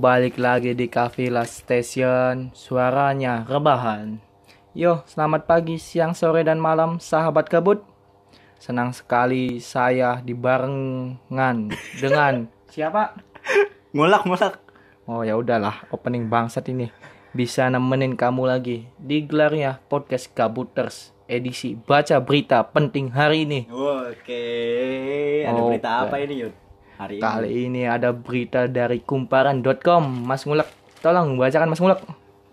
Balik lagi di Last Station. Suaranya rebahan. Yo, selamat pagi, siang, sore, dan malam, sahabat kabut. Senang sekali saya dibarengan dengan siapa? Ngulak ngulak. Oh ya udahlah, opening bangsat ini bisa nemenin kamu lagi di gelarnya podcast Kabuters edisi baca berita penting hari ini. Oke, ada Oke. berita apa ini Yud? Hari ini. Kali ini ada berita dari kumparan.com. Mas Ngulek, tolong bacakan Mas Ngulek.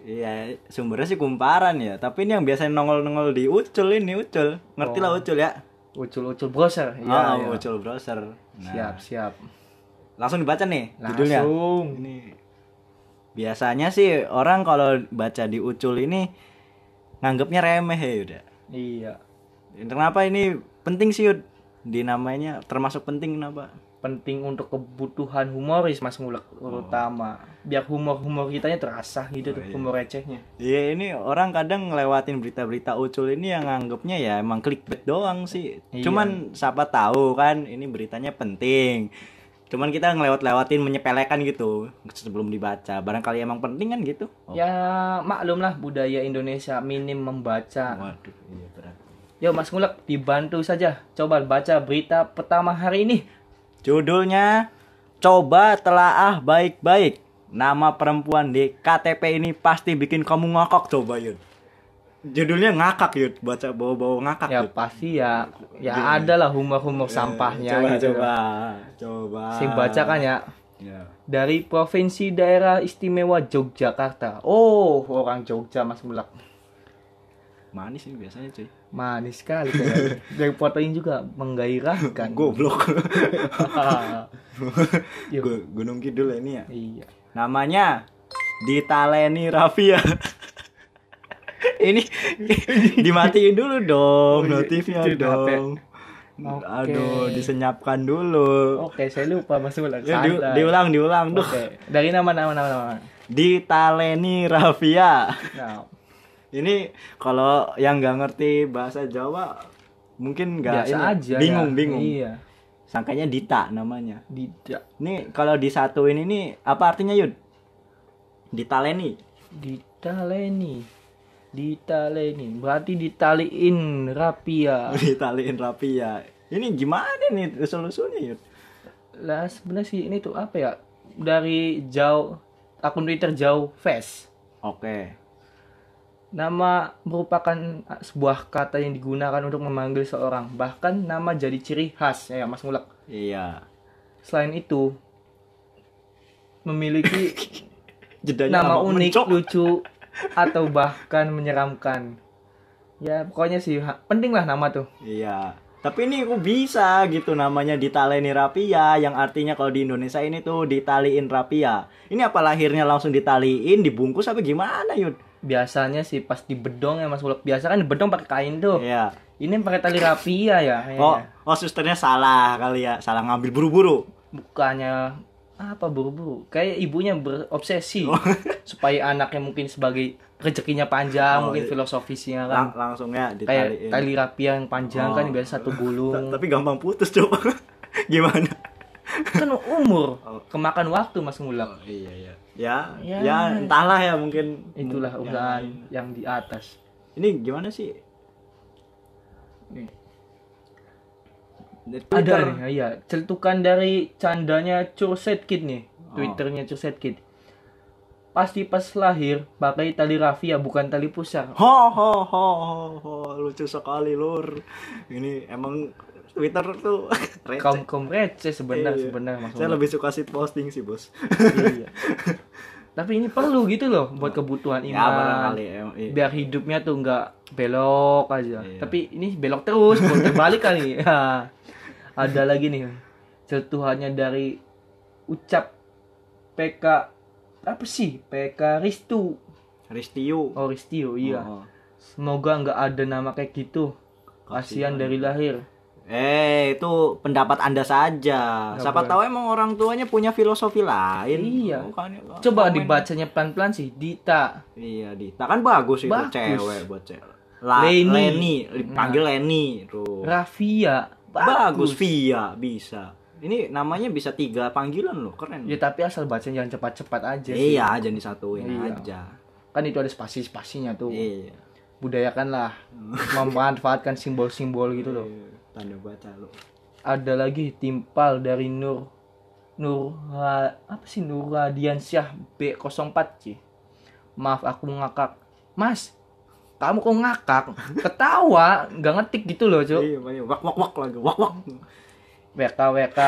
Iya, sumbernya sih kumparan ya. Tapi ini yang biasanya nongol-nongol di Ucul ini Ucul. Ngerti lah Ucul ya? Ucul-ucul browser. Iya, Iya, iya. Ucul browser. Nah, Siap, siap. Langsung dibaca nih judulnya. Langsung. Ini biasanya sih orang kalau baca di Ucul ini nganggapnya remeh ya udah. Iya. Kenapa ini penting sih Yud? Di namanya termasuk penting kenapa? Penting untuk kebutuhan humoris Mas Ngulek terutama. Biar humor-humor kitanya terasa gitu tuh, humor recehnya. Iya ini orang kadang ngelewatin berita-berita ucul ini yang nganggepnya ya emang clickbait doang sih. Iya. Cuman siapa tahu kan ini beritanya penting. Cuman kita ngelewat-lewatin menyepelekan gitu sebelum dibaca. Barangkali emang penting kan gitu. Oh, Ya maklum lah budaya Indonesia minim membaca. Waduh, iya berat. Yo Mas Ngulek dibantu saja. Coba baca berita pertama hari ini. Judulnya Coba telaah baik-baik. Nama perempuan di KTP ini pasti bikin kamu ngakak coba Yud. Judulnya ngakak Yud, baca bawa-bawa ngakak Ya Yud. pasti ya ya ada lah humor-humor sampahnya coba, gitu. coba, coba. Sing baca kan ya Ya. dari provinsi daerah istimewa Yogyakarta. Oh, orang Jogja Mas Mulak. Manis ini biasanya cuy. Manis sekali. Dari fotonya juga menggairahkan. Goblok. Gunung Kidul ini ya. iya. Namanya Ditaleni Rafia. ini dimatiin dulu dong Oh, iya. notifnya dong. Oke. Aduh, disenyapkan dulu. Oke, saya lupa Mas Mulak. Ya, di- diulang, diulang duh. Oke. Dari nama nama nama nama. Ditaleni Rafia. Nah, Ini kalau yang nggak ngerti bahasa Jawa mungkin nggak biasa ini, aja. bingung ya. bingung. Iya. Sangkanya Dita namanya. Tidak Ini kalau disatuin ini apa artinya Yud? Ditaleni. ditaleni. Ditaleni. Berarti ditaliin rapia. Ditaliin rapi ya. Ini gimana nih usul-usulnya Yud? Lah sebenarnya sih ini tuh apa ya? Dari jauh akun Twitter jauh face. Oke. Nama merupakan sebuah kata yang digunakan untuk memanggil seorang. Bahkan nama jadi ciri khas ya Mas Mulak. Iya. Selain itu memiliki Jedanya nama unik, mencok. lucu atau bahkan menyeramkan. Ya pokoknya sih penting lah nama tuh. Iya. Tapi ini kok bisa gitu namanya ditaleni rapia yang artinya kalau di Indonesia ini tuh ditaliin rapia. Ini apa lahirnya langsung ditaliin, dibungkus apa gimana Yud? Biasanya sih pas di bedong ya Mas Mulak. Biasa kan di bedong pakai kain tuh. Iya. Ini pakai tali rapia ya. Oh, kayaknya. oh susternya salah kali ya, salah ngambil buru-buru. bukannya apa buru-buru kayak ibunya berobsesi Oh. supaya anaknya mungkin sebagai rezekinya panjang Oh, mungkin iya. filosofisnya Lang- kan langsungnya kayak ditaliin. tali rapia yang panjang kan Oh. biasa satu gulung Tapi gampang putus coba. gimana? kan umur Oh. kemakan waktu mas ngulak iya iya. Ya, Ya. ya, entahlah ya mungkin itulah urusan lain. yang di atas Ini gimana sih? Nih. Di ada Twitter. nih iya celutukan dari candanya Curset Kid nih Oh. twitternya Curset Kid pasti pas lahir pakai tali rafia bukan tali pusar Ho ho ho ho ho lucu sekali lur. Ini emang Twitter tuh receh. kaum kaum receh sebenarnya Iya. sebenarnya mas Saya lebih suka sih posting sih, Bos. iya. Tapi ini perlu gitu loh buat kebutuhan ya barangkali em- iya. Biar hidupnya tuh nggak belok aja. Iya. Tapi ini belok terus, belok terbalik kali. Ha. Ada lagi nih. Sentuhannya dari ucap PK apa sih? PK Ristu. Ristiu. Oh Ristio, iya. Oh. Semoga nggak ada nama kayak gitu. Kasihan dari lahir. Eh, itu pendapat Anda saja. Nggak Siapa boleh. tahu emang orang tuanya punya filosofi lain. Iya. Bukan- Coba komen. dibacanya pelan-pelan sih. Dita. Iya, Dita kan bagus itu Bagus. cewek buat cewek. La- Leni. Leni, dipanggil Leni tuh. Rafia. Bagus, Via bisa. Ini namanya bisa tiga panggilan loh, keren. Ya tapi asal baca jangan cepat-cepat aja sih. Iya, jangan disatuin Iya. aja. Kan itu ada spasi-spasinya tuh. Iya. Budayakanlah memanfaatkan simbol-simbol gitu loh. Iya, Tanda baca lo. Ada lagi timpal dari Nur Nur apa sih Nur Radiansyah B04 sih. Maaf aku ngakak. Mas, kamu kok ngakak? Ketawa, nggak ngetik gitu loh, Cuk. Iya, banyak wak wak wak lagi, wak wak. WK WK.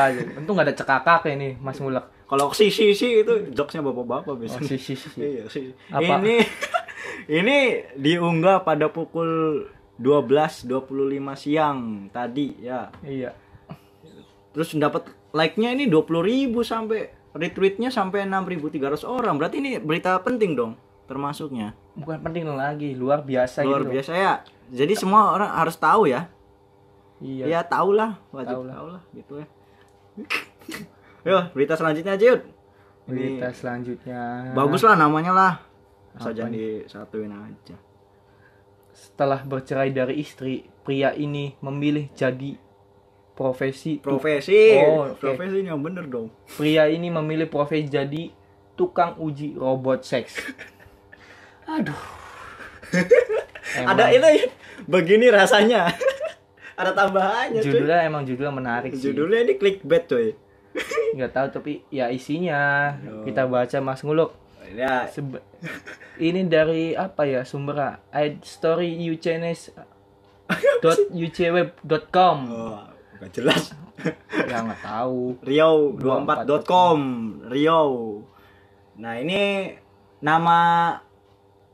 Untung nggak ada cekakak ini, Mas Mulek. Kalau si si si itu jokesnya bapak-bapak Oh, biasanya. si, si, si. Iya, si. Apa? Ini ini diunggah pada pukul 12.25 siang tadi ya. Iya. Terus dapat like-nya ini 20.000 sampai retweet-nya sampai 6.300 orang. Berarti ini berita penting dong termasuknya. Bukan penting lagi, luar biasa Luar gitu. biasa ya. Jadi semua orang harus tahu ya. Iya. Ya tahu lah, wajib Tahu lah. tahu lah gitu ya. Yo, berita selanjutnya aja, Yud. Berita selanjutnya. Bagus lah namanya lah. Asal jangan disatuin aja. Setelah bercerai dari istri, pria ini memilih jadi profesi Profesi. Oh, oke. Profesi yang bener dong. Pria ini memilih profesi jadi tukang uji robot seks. Aduh. Emang Ada itu ya. Begini rasanya. Ada tambahannya, cuy. judulnya emang judulnya menarik sih. Judulnya ini clickbait, coy. Nggak tahu tapi ya isinya kita baca Mas Nguluk. Ya, Sebe- ini dari apa ya sumbernya? story ucns.ucweb.com. oh, gak jelas. ya nggak tahu. Riau24.com Riau Nah ini nama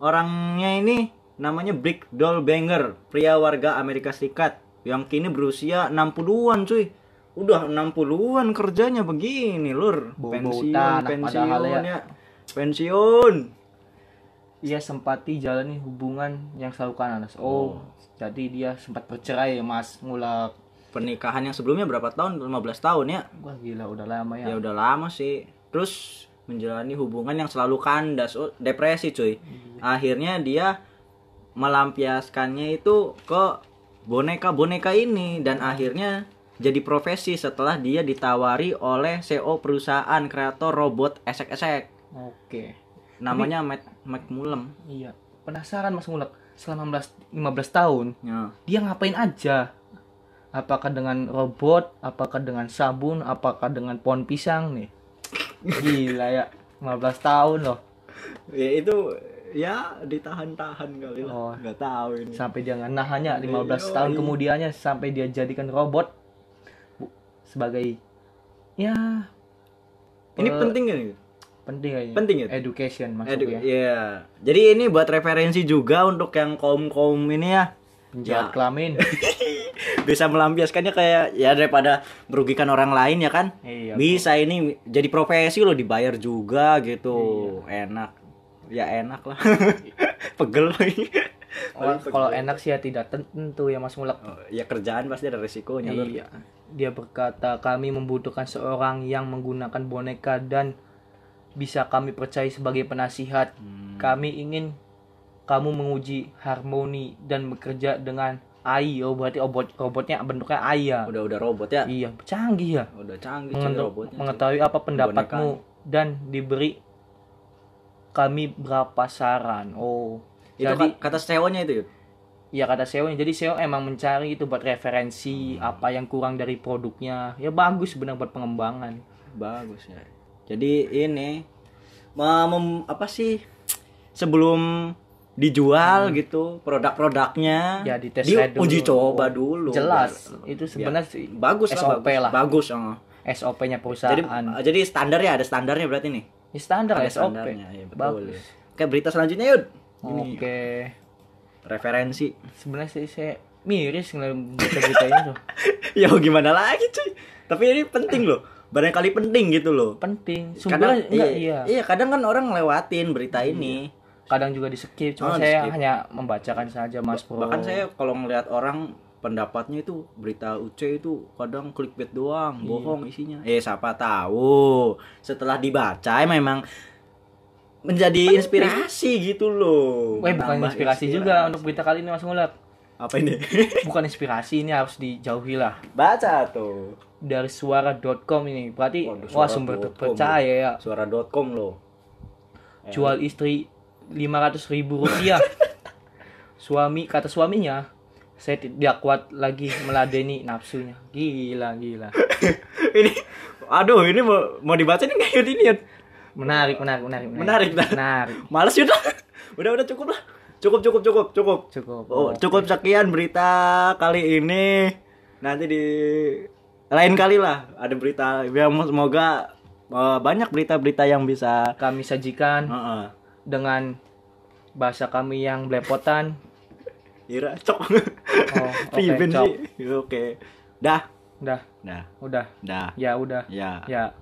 orangnya ini namanya Brick Dollbanger Pria warga Amerika Serikat Yang kini berusia 60-an cuy Udah 60-an kerjanya begini lur Pensiun, pensiun padahal ya. Pensiun. Ia sempati jalani hubungan yang selalu kanas. Oh, jadi dia sempat bercerai ya Mas Ngulak. Pernikahan yang sebelumnya berapa tahun? 15 tahun ya? Wah gila udah lama ya. ya udah lama sih. Terus menjalani hubungan yang selalu kandas. Oh, depresi cuy. Akhirnya dia melampiaskannya itu ke boneka-boneka ini. Dan akhirnya jadi profesi setelah dia ditawari oleh CEO perusahaan kreator robot esek-esek Oke. namanya Matt McMullen Iya. Penasaran Mas Ngulak selama 15, 15 tahun ya. dia ngapain aja? Apakah dengan robot, apakah dengan sabun, apakah dengan pohon pisang nih? Gila ya, 15 tahun loh. ya itu ya ditahan-tahan kali lah Oh. nggak tahu ini Sampai dia nggak nahannya 15 Yoi. tahun kemudiannya sampai dia jadikan robot Bu- sebagai ya ini Eh, penting kan penting kayaknya. Penting ya? Education Edu- masuk ya. Iya. Jadi ini buat referensi juga untuk yang kaum kaum ini ya Penjahat Ya. kelamin. bisa melampiaskannya kayak ya daripada merugikan orang lain ya kan. Iya. Bisa ini jadi profesi loh dibayar juga gitu. Enak. Ya enak lah. Pegel lagi. Oh, kalau enak sih ya tidak tentu ya Mas Mulak. Oh, ya kerjaan pasti ada resikonya. Iya. Dia berkata, kami membutuhkan seorang yang menggunakan boneka dan bisa kami percaya sebagai penasihat. Hmm. Kami ingin kamu menguji harmoni dan bekerja dengan AI. Oh, berarti robot robotnya bentuknya AI ya. Udah udah robot ya. Iya, canggih ya. Udah canggih Mengentu- robotnya. mengetahui apa pendapatmu dan diberi kami berapa saran. Oh. Itu jadi ka- kata sewanya itu ya kata SEO jadi SEO emang mencari itu buat referensi apa yang kurang dari produknya ya bagus sebenarnya buat pengembangan Bagus ya. Jadi ini mem- apa sih sebelum dijual gitu produk-produknya Ya, dites di dulu. uji coba dulu. jelas Biar- itu sebenarnya sih bagus lah, SOP bagus. lah Bagus, oh. SOP-nya Jadi perusahaan jadi standar ya ada standarnya berarti nih. ya, standar Ada SOP standarnya, ya, betul. bagus Oke, berita selanjutnya Yud. Ini oke referensi. sebenarnya sih saya miris ngeliat berita-berita ini tuh ya gimana lagi cuy. Tapi ini penting loh. Barangkali penting gitu loh. penting Kadang sumbernya enggak iya iya, kadang kan orang lewatin berita ini. kadang juga di skip cuma Oh, saya di-skip. hanya membacakan saja mas bro Bahkan saya kalau ngelihat orang pendapatnya itu berita UC itu kadang clickbait doang, Iya. bohong isinya. Eh siapa tahu setelah dibaca ya memang menjadi inspirasi gitu loh. Weh bukan Menambah inspirasi juga untuk berita kali ini Mas Ngulak. Apa ini? Bukan inspirasi ini harus dijauhi lah. Baca tuh. Dari suara.com ini. Berarti Waduh, wah sumber terpercaya ya. Suara.com lo. Jual istri 500 ribu rupiah. Suami kata suaminya, saya tidak kuat lagi meladeni nafsunya. Gila, gila. ini aduh, ini mau mau dibaca ini enggak Yud ini Yud? Menarik, menarik, menarik. Menarik, dah. Menarik. Males Yud lah. Udah udah cukup lah. Cukup cukup cukup cukup. Cukup. Oh, cukup sekian berita kali ini. Nanti di lain kali lah ada berita. Ya semoga eh, banyak berita-berita yang bisa Kami sajikan Heeh. dengan bahasa kami yang belepotan. Ira cok. Oh, cok. sih. Oke. Dah. Udah, Dah. udah. Dah. Ya udah. Ya. Ya.